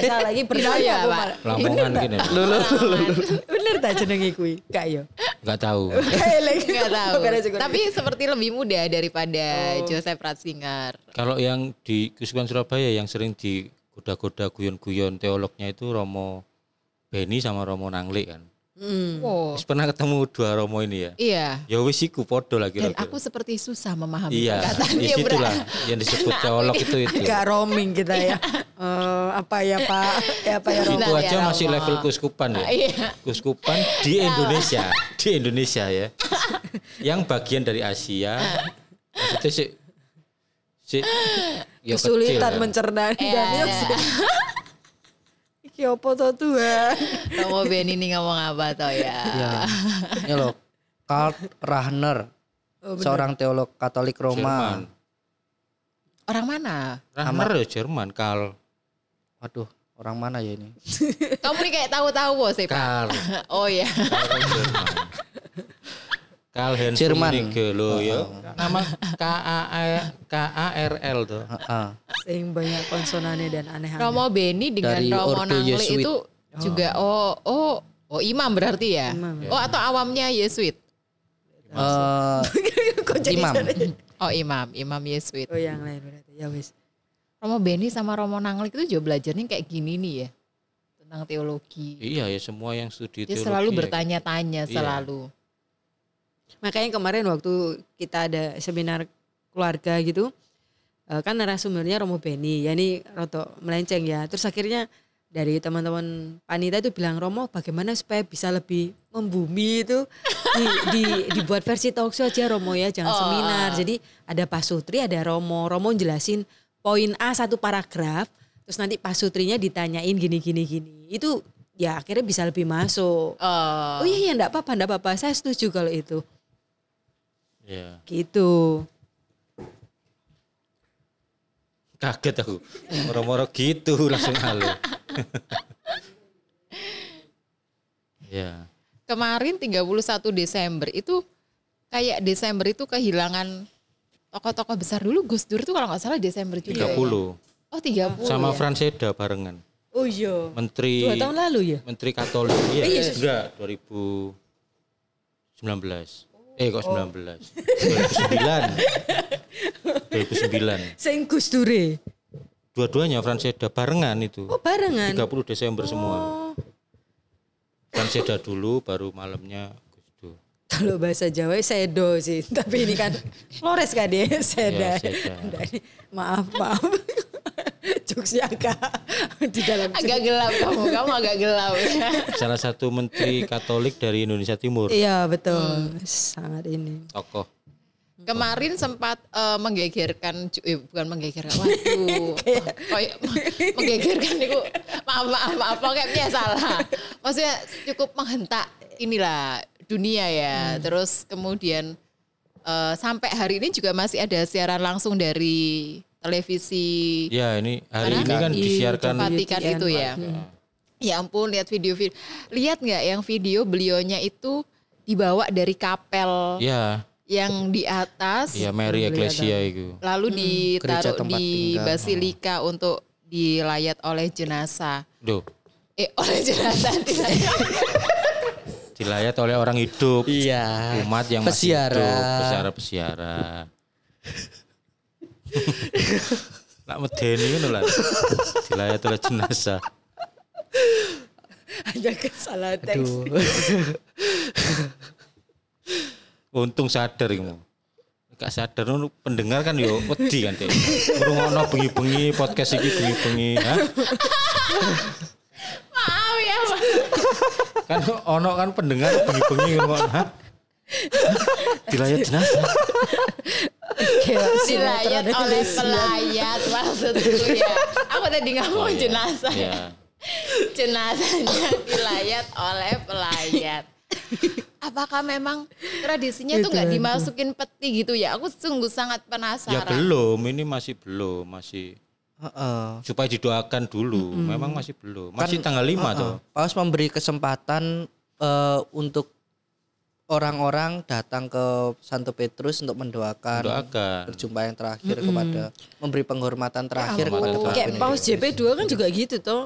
Salah lagi Iya, bertanya aku Pak. Lamongan gini. Bener tak jenenge kuwi? Enggak yo. Enggak tahu. Nggak tahu. Bukan aja, bukan. Tapi seperti lebih muda daripada Oh. Joseph Ratzinger. Kalau yang di Keuskupan Surabaya yang sering digoda-goda guyon-guyon teolognya itu Romo Beni sama Romo Nangli kan. Hmm. Oh. Wis pernah ketemu dua Romo ini ya. Iya. Ya wis iku podo lah Dan aku seperti susah memahami Iya, perkataan di dia situ lah berarti. yang disebut teolog itu itu. Agak roaming kita ya. Eh, apa ya Pak? Ya apa ya Itu Romo? aja ya, masih Romo. level kuskupan ya. Iya. Kuskupan di Indonesia, di Indonesia ya. Yang bagian dari Asia. Maksudnya sih si ya kecil Kesulitan ya. mencerna Iya, dan iya. Iki opo to Tuhan? Romo Ben ini ngomong apa toh ya? ya. Ini loh, Karl Rahner, seorang teolog Katolik Jerman. Roma. Orang mana? Rahner ya Jerman, Karl. Waduh, orang mana ya ini? Kamu nih kayak tahu-tahu sih Pak. Karl. Oh ya. Karl Jerman. Karl Heinz Jerman. Rummenigge lo ya. Nama K A K A R L tuh. Heeh. Sing banyak konsonannya dan aneh-aneh. Romo Beni dengan Dari Romo Ordo Nangli Yesuit. itu juga oh oh oh imam berarti ya? Imam. Oh atau awamnya Yesuit? Eh, Kok jadi imam. Oh imam, imam Yesuit. Oh yang lain berarti. Ya wis. Romo Beni sama Romo Nanglik itu juga belajarnya kayak gini nih ya tentang teologi. Iya ya semua yang studi Dia teologi selalu ya. bertanya-tanya Iya. selalu. Makanya kemarin waktu kita ada seminar keluarga gitu, eh, kan narasumbernya Romo Beni, ya ini roto melenceng ya. Terus akhirnya dari teman-teman panitia itu bilang Romo bagaimana supaya bisa lebih membumi itu? Di, di- dibuat versi talkshow aja Romo ya jangan Oh. seminar. jadi ada Pak Sutri ada Romo. Romo jelasin poin A satu paragraf terus nanti Pak Sutrinya ditanyain gini gini gini. Itu ya akhirnya bisa lebih masuk. Oh, oh iya iya enggak apa-apa enggak apa-apa. Saya setuju kalau itu Iya. gitu Kaget aku. Moro-moro gitu langsung halo. ya. kemarin 31 Desember itu kayak Desember itu kehilangan tokoh-tokoh besar dulu Gus Dur itu kalau nggak salah Desember juga. 30 ya? Oh 30 sama ya? Franseda barengan. oh iya Menteri dua tahun lalu ya Menteri Katolik. Iya, Iya. enggak 2019. Eh kok 19? 2009. 2009. Sing Gus Dure Dua-duanya Franseda barengan itu. oh barengan 30 Desember semua. oh Franseda dulu baru malamnya Gus Dur. kalau bahasa Jawa sedo sih tapi ini kan Flores kan dia seda Ya, seda. Maaf maaf jokesnya agak di dalam agak gelap kamu, kamu agak gelap ya. Salah satu menteri Katolik dari Indonesia Timur. iya betul sangat ini Tokoh. Kemarin sempat eh, menggegerkan, eh, bukan menggegerkan, waduh, kayak menggegerkan itu, maaf maaf maaf, pokoknya salah. Maksudnya cukup menghentak inilah dunia ya. Terus kemudian eh, sampai hari ini juga masih ada siaran langsung dari televisi Ya ini hari Mana? ini kan Di disiarkan Vatikan UTN, itu ya. Ya ampun, lihat video-video. Lihat nggak yang video belionya itu dibawa dari kapel ya yang di atas, ya Mary Ecclesia itu. lalu Gereja ditaruh di tinggal. basilika untuk dilayat oleh jenazah. Duh, Eh oleh jenazah tidak. dilayat oleh orang hidup. Iya. Umat yang masih Pesiara. hidup, pesiara-pesiara. Nak medeni ngono lah. Dilayat oleh jenazah. hanya kesalahan teks Aduh. Untung sadar kamu. Gak sadar ngono pendengar kan yo wedi kan deh. Ngrungokno bengi-bengi podcast iki bengi-bengi, ha? Maaf ya. Pak. Kan ono kan pendengar bengi-bengi ngrungokno, ha? Dilayat jenazah. Dilayat oleh pelayat maksudku ya. Aku tadi ngomong Oh, iya. jenazah. Iya. Jenazahnya dilayat oleh pelayat. Apakah memang tradisinya tuh nggak dimasukin peti gitu ya? Aku sungguh sangat Ya penasaran. belum, ini masih belum, masih Heeh. supaya didoakan dulu. Memang masih belum. Masih Kan, tanggal 5 heeh. tuh. Paus memberi kesempatan eh, untuk orang-orang datang ke Santo Petrus untuk mendoakan Doakan. berjumpa yang terakhir kepada memberi penghormatan terakhir ampun. kepada Kayak Paus Kristus. JP2 kan juga gitu toh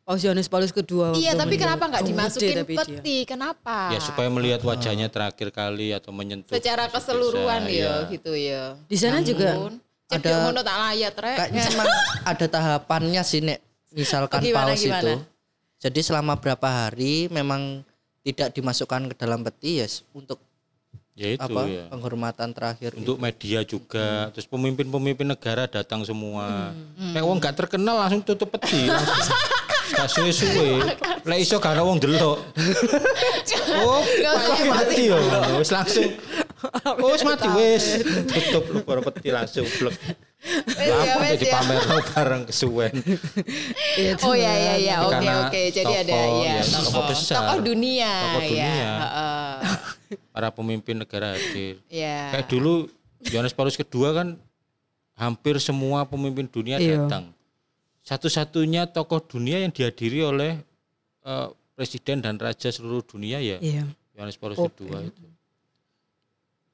Paus Yohanes Paulus kedua Iya, tapi kenapa nggak Gede dimasukin dia. peti? Kenapa? Ya supaya melihat wajahnya terakhir kali atau menyentuh. secara keseluruhan ya ya. gitu ya. Di sana juga ada ngono tak layat rek. Kayaknya emang ada tahapannya sih Nek. Misalkan Oh, gimana, paus gimana? itu. Jadi selama berapa hari memang tidak dimasukkan ke dalam peti ya untuk Ya itu apa ya. penghormatan terakhir. Untuk media juga, Hmm. terus pemimpin-pemimpin negara datang semua. Kayak wong gak terkenal langsung tutup peti. Gak suwe-suwe. Lek iso gak ada wong delok. Oh, peti yo. Wis langsung. Oh, wis mati wis. Tutup lu baru peti langsung blek. Ya, Apa wes di ya. pamer bareng kesuwen. Oh ya ya ya, oke oke. Jadi ada tokoh, ya ya, tokoh, besar. tokoh dunia, Tokoh dunia. ya. heeh. Para pemimpin negara hadir. Ya. Kayak dulu Yohanes Paulus kedua kan hampir semua pemimpin dunia Iya. datang. Satu-satunya tokoh dunia yang dihadiri oleh eh, presiden dan raja seluruh dunia ya Iya. Yohanes Paulus Pope, kedua itu.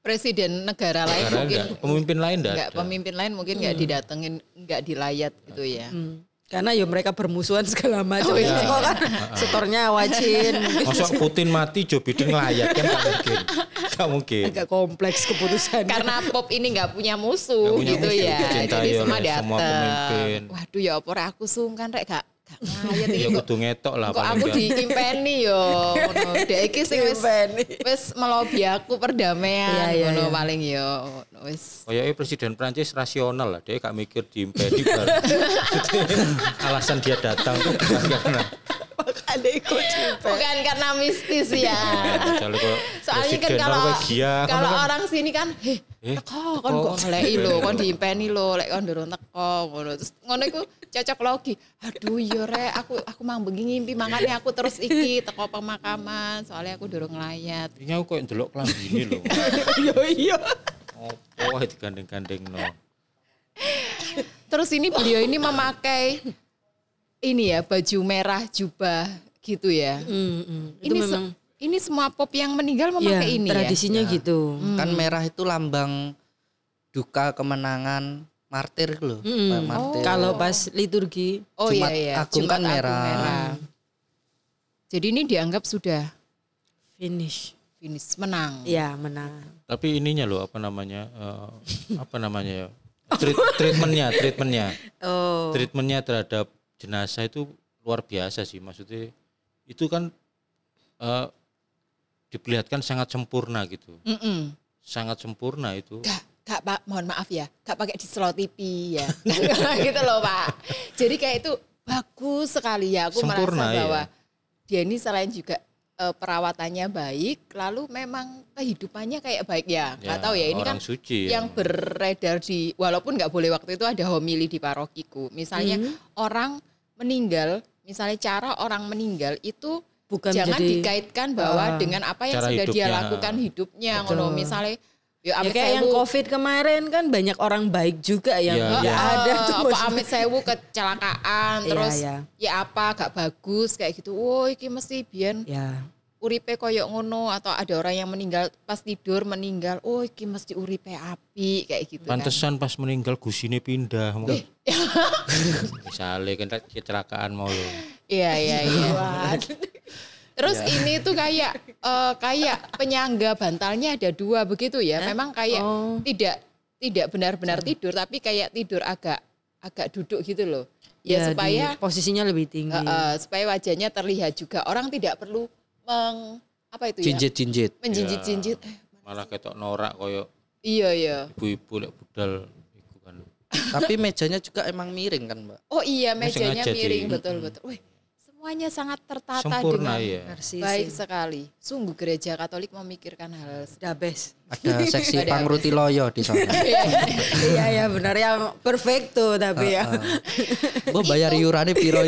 Presiden negara lain Karena mungkin enggak, pemimpin lain enggak nggak ada. pemimpin lain mungkin nggak didatengin, nggak dilayat gitu ya. Hmm. Karena ya mereka bermusuhan segala macam. Oh, iya. Kok kan setornya wajin. Masuk Putin mati Joe Biden ngelayak kan gak mungkin. Gak mungkin. Agak kompleks keputusannya. Karena pop ini nggak punya musuh Nggak punya gitu musuh, ya. Jadi semua datang. pemimpin. Waduh ya apa rek aku sungkan rek gak ngayat Ya iki kok. kudu ngetok lah Kok aku diimpeni yo ngono. Dek iki sing wis wis melobi aku perdamaian Iya, iya, ngono iya. paling yo wis Kayaknya presiden Prancis rasional lah, dia gak mikir diimpeni bar. Alasan dia datang tuh bukan karena Makanya ikut juga. bukan karena mistis ya. Kalau Soalnya kan kalau kan kalau kan orang sini kan, heh, Eh, teko kon teko. kok ngeleki lho, kon diimpeni lho, lek kon durung teko ngono. Terus ngono iku cocok logi. Aduh yo rek, aku aku mang bengi ngimpi makanya aku terus iki teko pemakaman soalnya aku durung nglayat. ini aku kok ndelok klambine lho. Iya iya. Oh, digandeng-gandeng no. Terus ini beliau ini memakai ini ya baju merah jubah gitu ya. Mm, mm. Itu Ini se- memang ini semua pop yang meninggal ya, memakai ini ya. tradisinya gitu. Kan merah itu lambang duka kemenangan martir loh. Mm. Martir. Kalau pas liturgi Oh Jumat iya iya, Agung kan Jumat Agung merah. Jadi ini dianggap sudah finish. finish menang. Ya menang. Tapi ininya loh apa namanya? eh, apa namanya ya? Treat, treatmentnya, treatmentnya, Oh. treatmentnya terhadap jenazah itu luar biasa sih. Maksudnya itu kan eh, diperlihatkan sangat sempurna gitu, Mm-mm. sangat sempurna itu. Gak, gak pak, mohon maaf ya, gak pakai di slow TV ya, gitu loh pak. Jadi kayak itu bagus sekali ya. Aku Sempurna, merasa bahwa iya. dia ini selain juga eh, perawatannya baik, lalu memang kehidupannya kayak baik ya. Gak tahu ya ini orang kan suci ya. yang beredar di walaupun nggak boleh waktu itu ada homili di parokiku. Misalnya Hmm. orang meninggal, misalnya cara orang meninggal itu Bukan jangan dikaitkan bahwa Ah. dengan apa yang sudah dia hidupnya. lakukan hidupnya ngono misalnya ya, Ya kayak yang sewu, covid kemarin kan banyak orang baik juga yang Iya, nggak iya. ada eh, tuh. apa maksudnya. amit sewu kecelakaan Iya, terus iya. ya apa gak bagus kayak gitu. Oh iki mesti biyen Ya. uripe koyok ngono atau ada orang yang meninggal pas tidur meninggal. Oh iki mesti uripe api kayak gitu kan. Pantesan pas meninggal gusine pindah. Misalnya kan kecelakaan mau lo. Iya iya iya. Terus ini tuh kayak eh, kayak penyangga bantalnya ada dua begitu ya. Memang kayak Oh. tidak tidak benar-benar tidur tapi kayak tidur agak agak duduk gitu loh. Ya, di- supaya posisinya lebih tinggi. eh, eh, supaya wajahnya terlihat juga. Orang tidak perlu meng apa itu ya? Jinjit-jinjit. Menjinjit-jinjit. Eh, Malah ketok norak koyo iya iya. ibu-ibu lek budal iku kan. Tapi mejanya juga emang miring kan, Mbak? Oh iya mejanya miring di- betul betul. Semuanya sangat tertata Sempurna dengan ya. Baik sekali. Sungguh gereja Katolik memikirkan hal The best. Ada seksi pangruti loyo di sana. iya ya benar yang perfecto tapi ya. Gue bayar iurannya piro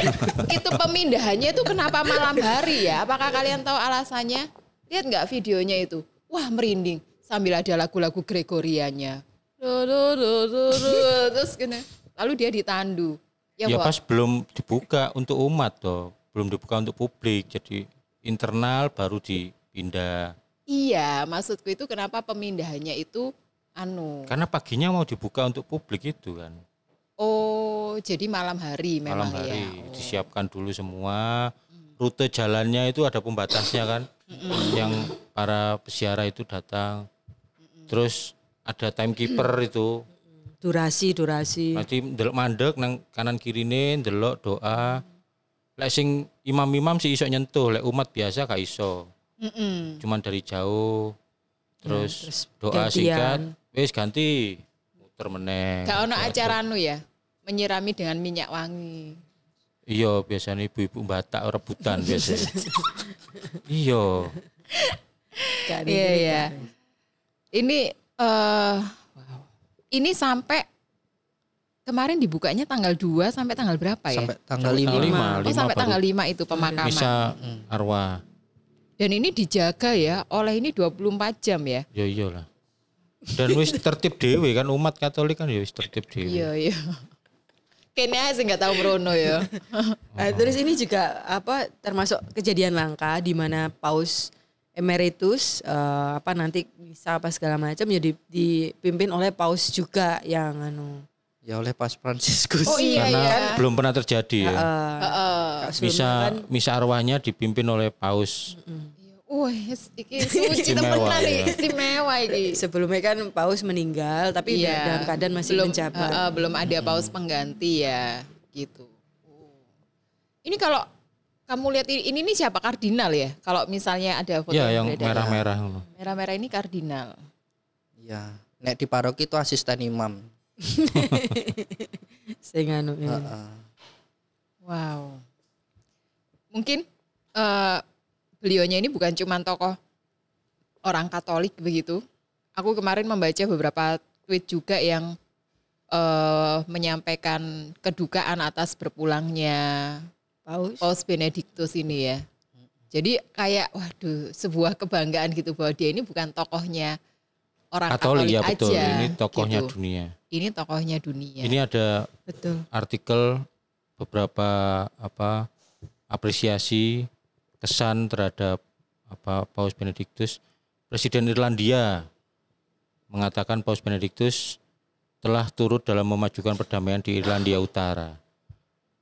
itu pemindahannya itu kenapa malam hari ya? Apakah kalian tahu alasannya? Lihat nggak videonya itu? Wah merinding sambil ada lagu-lagu Gregorianya. Terus gini. Lalu dia ditandu. Ya, Ya, pas belum dibuka untuk umat toh, belum dibuka untuk publik. Jadi internal baru dipindah. Iya, maksudku itu kenapa pemindahannya itu anu. Karena paginya mau dibuka untuk publik itu kan. Oh, jadi malam hari memang Malam hari ya. Oh. disiapkan dulu semua. Rute jalannya itu ada pembatasnya kan. Yang para peziarah itu datang. Terus ada timekeeper itu. Durasi durasi. Nanti ndelok mandek nang kanan kirine ndelok doa. Lek sing imam-imam sih iso nyentuh, lek umat biasa gak iso. Mm-mm. Cuman dari jauh. Terus, terus doa gantian. singkat, wis ganti. Muter meneh. Gak ono acara anu ya, menyirami dengan minyak wangi. Iya, biasanya ibu-ibu batak rebutan biasanya. iya. Kan Iya ini iya. kan. Ini eh wow. Ini sampai kemarin dibukanya tanggal 2 sampai tanggal berapa ya? sampai tanggal Sampai 5. tanggal lima. oh sampai baru tanggal 5 itu pemakaman. Misa arwah. Dan ini dijaga ya oleh ini 24 jam ya. Ya iyalah. Dan wis tertib dewe kan umat Katolik kan ya wis tertib dewe. Iya iya. Kayaknya sih nggak tahu Bruno ya. Nah, terus ini juga apa termasuk kejadian langka di mana paus emeritus eh, apa nanti bisa apa segala macam ya di- dipimpin oleh paus juga yang anu Ya oleh Paus Fransiskus. Oh iya Karena iya. belum pernah terjadi ya. Heeh. Kak, sebelumnya Misa kan misa arwahnya dipimpin oleh paus. Wih, iki suci temenan ya. iki, istimewa iki. sebelumnya kan Paus meninggal tapi Iya. dalam keadaan masih belum, menjabat. eh, eh, belum ada paus pengganti ya, gitu. Oh. Ini kalau kamu lihat ini, ini nih siapa kardinal ya? Kalau misalnya ada foto Ya yang merah-merah. ngono. merah-merah ini kardinal. Iya. Nek di paroki itu asisten imam. Saya nganu ya. Heeh. Wow. Mungkin eh beliaunya ini bukan cuma tokoh orang Katolik begitu. Aku kemarin membaca beberapa tweet juga yang eh menyampaikan kedukaan atas berpulangnya Paus. Paus Benediktus ini ya. Jadi kayak waduh sebuah kebanggaan gitu bahwa dia ini bukan tokohnya orang Katolik Katolik, ya betul. aja. Ini tokohnya gitu. dunia. Ini tokohnya dunia. Ini ada Betul. artikel beberapa apa apresiasi kesan terhadap apa Paus Benediktus. Presiden Irlandia mengatakan Paus Benediktus telah turut dalam memajukan perdamaian di Irlandia Utara.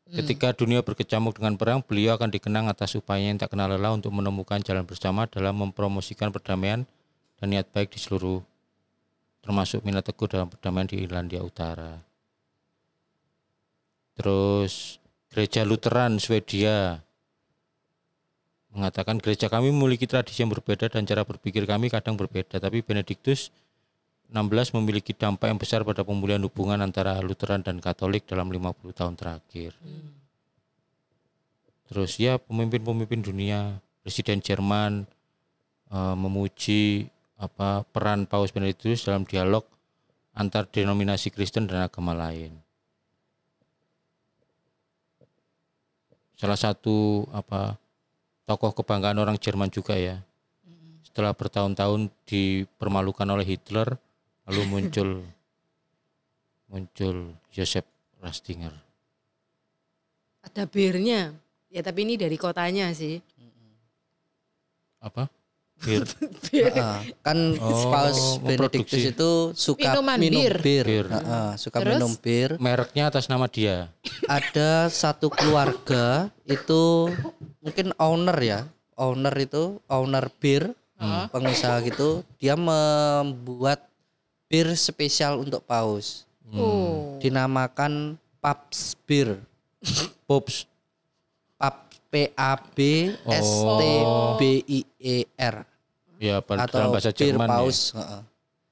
Ketika dunia berkecamuk dengan perang, beliau akan dikenang atas upayanya yang tak kenal lelah untuk menemukan jalan bersama dalam mempromosikan perdamaian dan niat baik di seluruh termasuk minat teguh dalam perdamaian di Irlandia Utara. Terus gereja Lutheran Swedia mengatakan gereja kami memiliki tradisi yang berbeda dan cara berpikir kami kadang berbeda, tapi Benediktus 16 memiliki dampak yang besar pada pemulihan hubungan antara Lutheran dan Katolik dalam 50 tahun terakhir. Terus ya pemimpin-pemimpin dunia, Presiden Jerman eh, memuji apa peran Paus Benediktus dalam dialog antar denominasi Kristen dan agama lain. Salah satu apa tokoh kebanggaan orang Jerman juga ya. Setelah bertahun-tahun dipermalukan oleh Hitler, lalu muncul muncul Joseph Ratzinger. Ada birnya. Ya tapi ini dari kotanya sih. Apa? Bir. Heeh. Kan Oh, Paus Benediktus memproduksi. itu suka Minuman minum bir. bir. Bir. Heeh, suka Terus? minum bir. Mereknya atas nama dia. Ada satu keluarga itu mungkin owner ya. Owner itu owner bir, pengusaha gitu. Dia membuat bir spesial untuk Paus. Oh. Dinamakan Paps Bir. Pops. Pap P A B S T B I E R Ya, pada atau dalam bahasa bir Jerman ya. paus. heeh.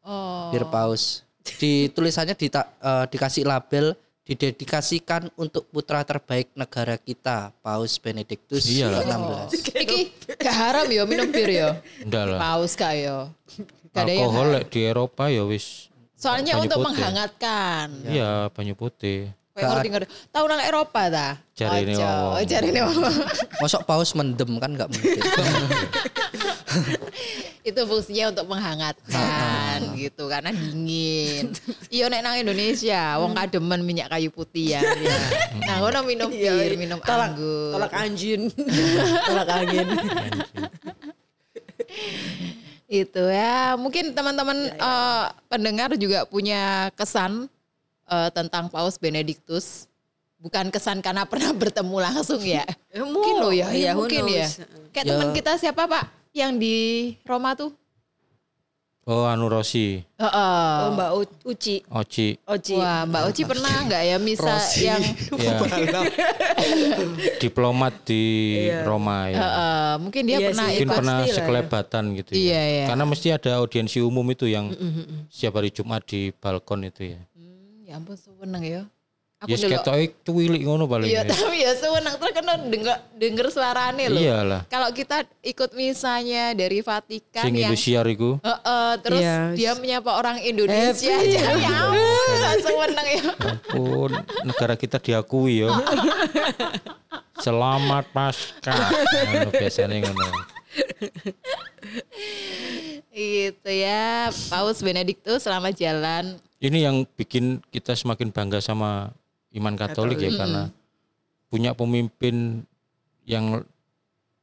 Oh. Bir paus. Di tulisannya dita- eh, dikasih label didedikasikan untuk putra terbaik negara kita, Paus Benediktus Iyalah. ke-16. Iki gak haram ya minum bir ya. Enggak lah. Paus gak ya. Gak ada yang Alkohol lek di Eropa ya wis. Soalnya banyu untuk putih. menghangatkan. Iya, banyu putih. Kayak ngerti ngerti. Tahu nang Eropa ta? Jarine Ojo, wong. jarine wong. Mosok paus mendem kan nggak mungkin. Itu fungsinya untuk menghangatkan gitu karena dingin. Iya nek nang Indonesia wong kademen minyak kayu putih ya. ya. Nah, ngono minum bir, minum Iya, tolak, anggur. tolak anjing. tolak angin. Itu ya. Mungkin teman-teman eh, pendengar juga punya kesan eh, tentang Paus Benediktus. Bukan kesan karena pernah bertemu langsung ya. Mungkin loh ya, ya mungkin ya. knows. kayak Ya. teman kita siapa pak? Yang di Roma tuh Oh, anu Rossi, Heeh. Oh Mbak U- Uci. Oci. Oci. Wah, Mbak Uci pernah nggak ya misa Rosi. yang Ya. Diplomat di Roma ya. Heeh, mungkin dia Iya pernah sih. Mungkin ikut pernah ya. sekelebatan gitu ya. Iya, iya. Karena mesti ada audiensi umum itu yang setiap hari Jumat di balkon itu ya. Hmm, ya ampun seneng ya aku Ya dulu seketoke cuwilik ngono paling. iya ya. tapi ya seneng terus kan denger denger suarane loh Iyalah. kalau kita ikut misalnya dari Vatikan Sing yang Indosiar iku. Heeh, terus Iya. dia menyapa orang Indonesia Happy. aja ya ampun langsung menang ya ampun negara kita diakui ya selamat pasca Anu, biasanya ngono gitu ya Paus Benediktus selamat jalan ini yang bikin kita semakin bangga sama iman Katolik ya karena punya pemimpin yang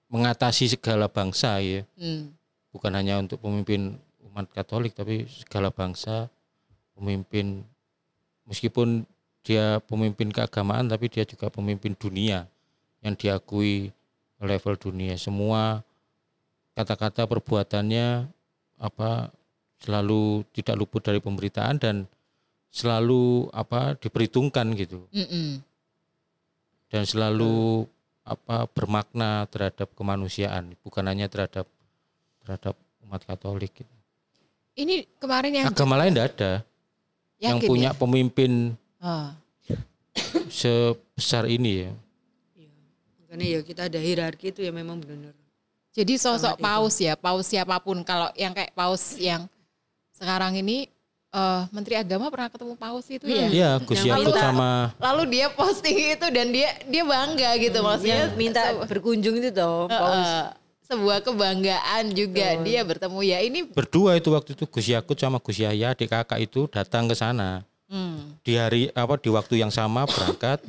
mengatasi segala bangsa ya hmm. bukan hanya untuk pemimpin umat Katolik tapi segala bangsa pemimpin meskipun dia pemimpin keagamaan tapi dia juga pemimpin dunia yang diakui level dunia. Semua kata-kata perbuatannya apa selalu tidak luput dari pemberitaan dan selalu apa diperhitungkan gitu Mm-mm. dan selalu apa bermakna terhadap kemanusiaan bukan hanya terhadap terhadap umat Katolik. gitu. Ini kemarin yang Agama lain tidak ada yang yakin punya ya? pemimpin Ah. sebesar ini ya. Makanya ya kita ada hierarki itu ya memang benar. Jadi sosok Sangat itu. paus ya, paus siapa pun kalau yang kayak paus yang sekarang ini eh, Menteri Agama pernah ketemu paus itu ya. Iya, Gus Yang Yakut minta- sama Lalu dia posting itu dan dia dia bangga gitu maksudnya Dia minta berkunjung itu toh, paus. eh, sebuah kebanggaan juga dia bertemu ya. Ini berdua itu waktu itu Gus Yakut sama Gus Yahya adik kakak itu datang ke sana. Hmm, di hari apa di waktu yang sama berangkat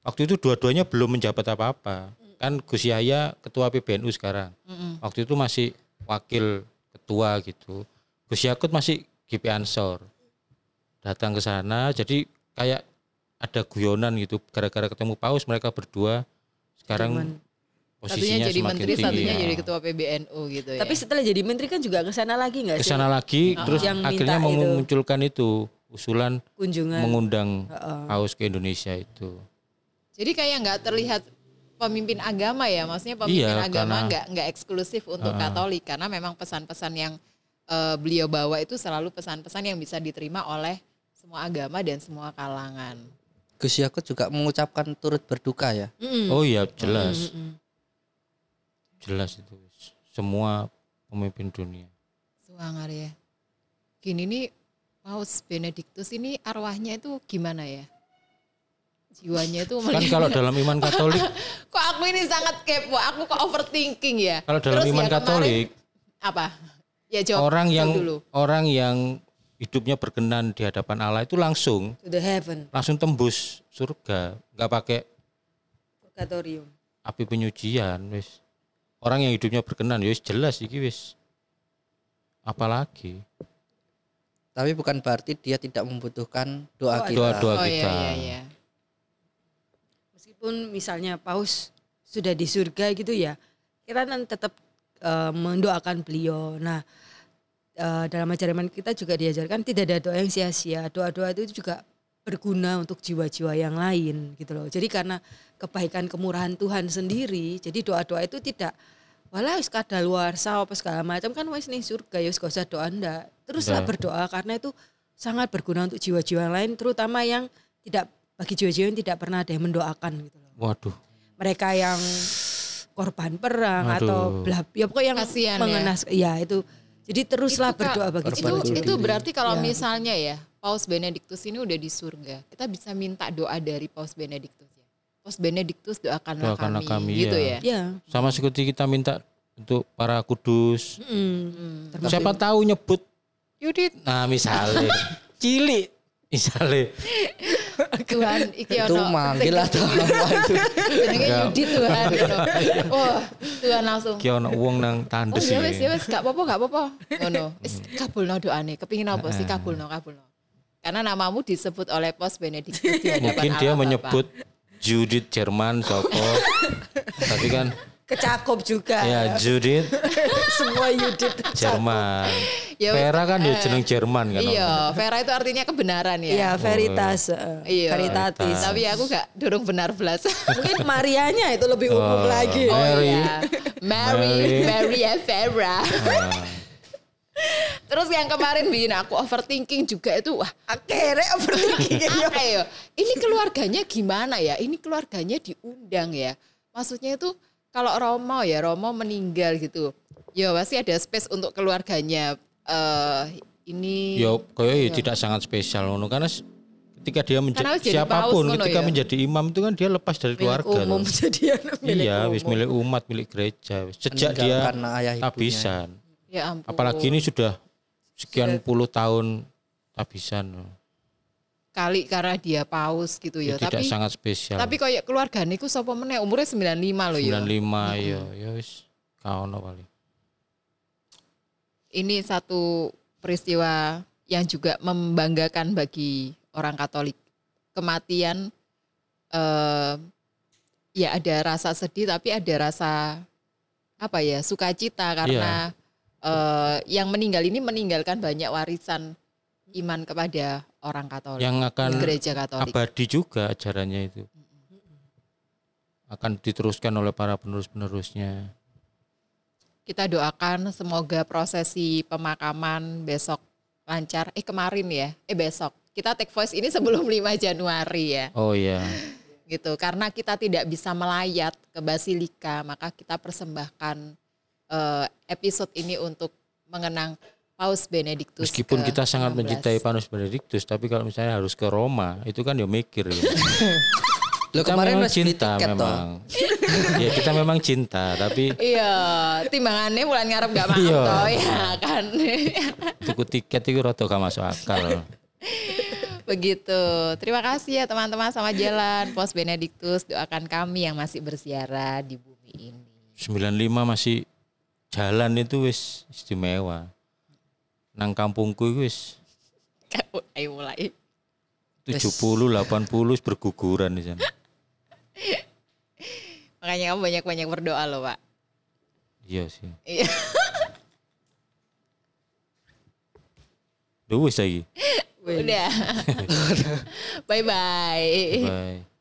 waktu itu dua-duanya belum menjabat apa-apa. Kan Gus Yahya ketua PBNU sekarang. Mm-mm. waktu itu masih wakil ketua gitu. Gus Yakut masih GP Ansor datang ke sana jadi kayak ada guyonan gitu gara-gara ketemu paus mereka berdua sekarang Cuman- satunya posisinya jadi semakin menteri, tinggi satunya ya. jadi ketua PBNU gitu ya. Tapi setelah jadi menteri kan juga ke sana lagi nggak ke sih? sana lagi terus Yang akhirnya itu. memunculkan itu usulan kunjungan. mengundang Heeh. paus ke Indonesia itu Jadi kayak nggak terlihat pemimpin agama ya, maksudnya pemimpin Iya, agama nggak nggak eksklusif untuk Heeh. Katolik karena memang pesan-pesan yang eh, beliau bawa itu selalu pesan-pesan yang bisa diterima oleh semua agama dan semua kalangan. Gus Yakut juga mengucapkan turut berduka ya. Mm-mm. oh iya jelas Mm-mm. jelas itu semua pemimpin dunia Suangar ya. Gini nih Paus Benediktus ini arwahnya itu gimana ya? Jiwanya itu kan kalau dalam iman Katolik kok aku ini sangat kepo, aku kok overthinking ya. kalau dalam Terus iman ya kemarin- Katolik apa? Ya jawab orang jawab yang dulu. orang yang hidupnya berkenan di hadapan Allah itu langsung To the heaven, langsung tembus surga nggak pakai purgatorium. api penyucian wis orang yang hidupnya berkenan ya wis jelas iki wis apalagi Tapi bukan berarti dia tidak membutuhkan doa Doa. kita. doa-doa Oh kita iya iya iya. Meskipun misalnya paus sudah di surga gitu ya, kita kan tetap eh, mendoakan beliau. Nah, eh, dalam ajaran kita juga diajarkan tidak ada doa yang sia-sia. Doa-doa itu juga berguna untuk jiwa-jiwa yang lain gitu loh. Jadi karena kebaikan kemurahan Tuhan sendiri, jadi doa-doa itu tidak walah wis luar apa segala macam kan wis nih surga ya wis gak usah doa ndak. Teruslah berdoa karena itu sangat berguna untuk jiwa-jiwa yang lain terutama yang tidak bagi jiwa-jiwa yang tidak pernah ada yang mendoakan gitu loh. waduh Mereka yang korban perang Aduh. atau bla ya pokoknya yang Kasihan ya. mengenas ya. itu. Jadi teruslah Itu, berdoa bagi itu jiwa-jiwa. itu berarti kalau Ya. misalnya ya Paus Benediktus ini udah di surga, kita bisa minta doa dari Paus Benediktus ya. Paus Benediktus doakanlah, Doakanlah kami, kami, gitu ya. ya. Ya. sama seperti kita minta untuk para kudus mm. Hmm. Termasuk- siapa tahu nyebut Yudit nah misalnya cilik misalnya Tuhan iki Itu ono manggil atau apa itu? jenenge. Yudit Tuhan. Wah, Tuhan langsung ki ono wong nang Oh tandes ya wis iki. ya wis gak apa-apa gak apa-apa. Ngono. Wis kabulno doane. Kepingin apa sih kabulno kabulno. Karena namamu disebut oleh Paus Benediktus di hadapan mungkin dia menyebut Judith Jerman Soko tapi kan Kecakup juga. ya Judith Semua Yudit. Jerman Ya, Vera kan ya jeneng Jerman kan Iya, Vera itu artinya kebenaran ya. Ya, veritas, eh, Iya. veritatis. Tapi aku gak dorong benar belas. Mungkin Marianya itu lebih umum Oh, lagi. oh, Mary. iya. Mary, Mary. Mary ya Vera. Ah, Terus yang kemarin bikin aku overthinking juga itu wah Akhirnya overthinking. apa ya? Ini keluarganya gimana ya? Ini keluarganya diundang ya. Maksudnya itu kalau Romo ya Romo meninggal gitu. Ya pasti ada space untuk keluarganya. eh ini ya kaya ya tidak sangat spesial ngono karena ketika dia menjadi jadi siapa pun paus ketika ya. menjadi imam itu kan dia lepas dari keluarga umum loh. jadian milik iya umum. wis milik umat milik gereja wis. sejak Meninggal dia karena ayah tabisan ya ampun. apalagi ini sudah sekian puluh tahun tabisan loh. Kali karena dia paus gitu ya, ya. tidak tapi sangat spesial. tapi kayak keluarga niku sapa meneh? Umurnya 95 loh ya. 95 ya ya wis. Kaono paling. Ini satu peristiwa yang juga membanggakan bagi orang Katolik. Kematian eh ya ada rasa sedih tapi ada rasa apa ya sukacita karena eh, yang meninggal ini meninggalkan banyak warisan iman kepada orang Katolik yang akan gereja Katolik. abadi juga ajarannya itu akan diteruskan oleh para penerus-penerusnya Kita doakan semoga prosesi pemakaman besok lancar. Eh kemarin ya, eh besok. Kita take voice ini sebelum 5 Januari ya. oh ya gitu karena kita tidak bisa melayat ke basilika maka kita persembahkan eh, episode ini untuk mengenang Paus Benediktus meskipun ke- kita sangat 16. mencintai Paus Benediktus tapi kalau misalnya harus ke Roma itu kan ya mikir ya. Lo kita kemarin memang cinta memang. ya kita memang cinta tapi iya timbangannya bulan ngarep gak mau Iya. toh ya kan? Tuku tiket itu rada gak masuk akal. Begitu. Terima kasih ya teman-teman sama jalan. Paus Benediktus doakan kami yang masih bersiara di bumi ini. 95 masih jalan itu wis istimewa nang kampungku wis ayo mulai. 70 80 wis berguguran di sana. Makanya kamu banyak-banyak berdoa loh pak. Iya sih. Iya. Wis lagi udah. Bye bye bye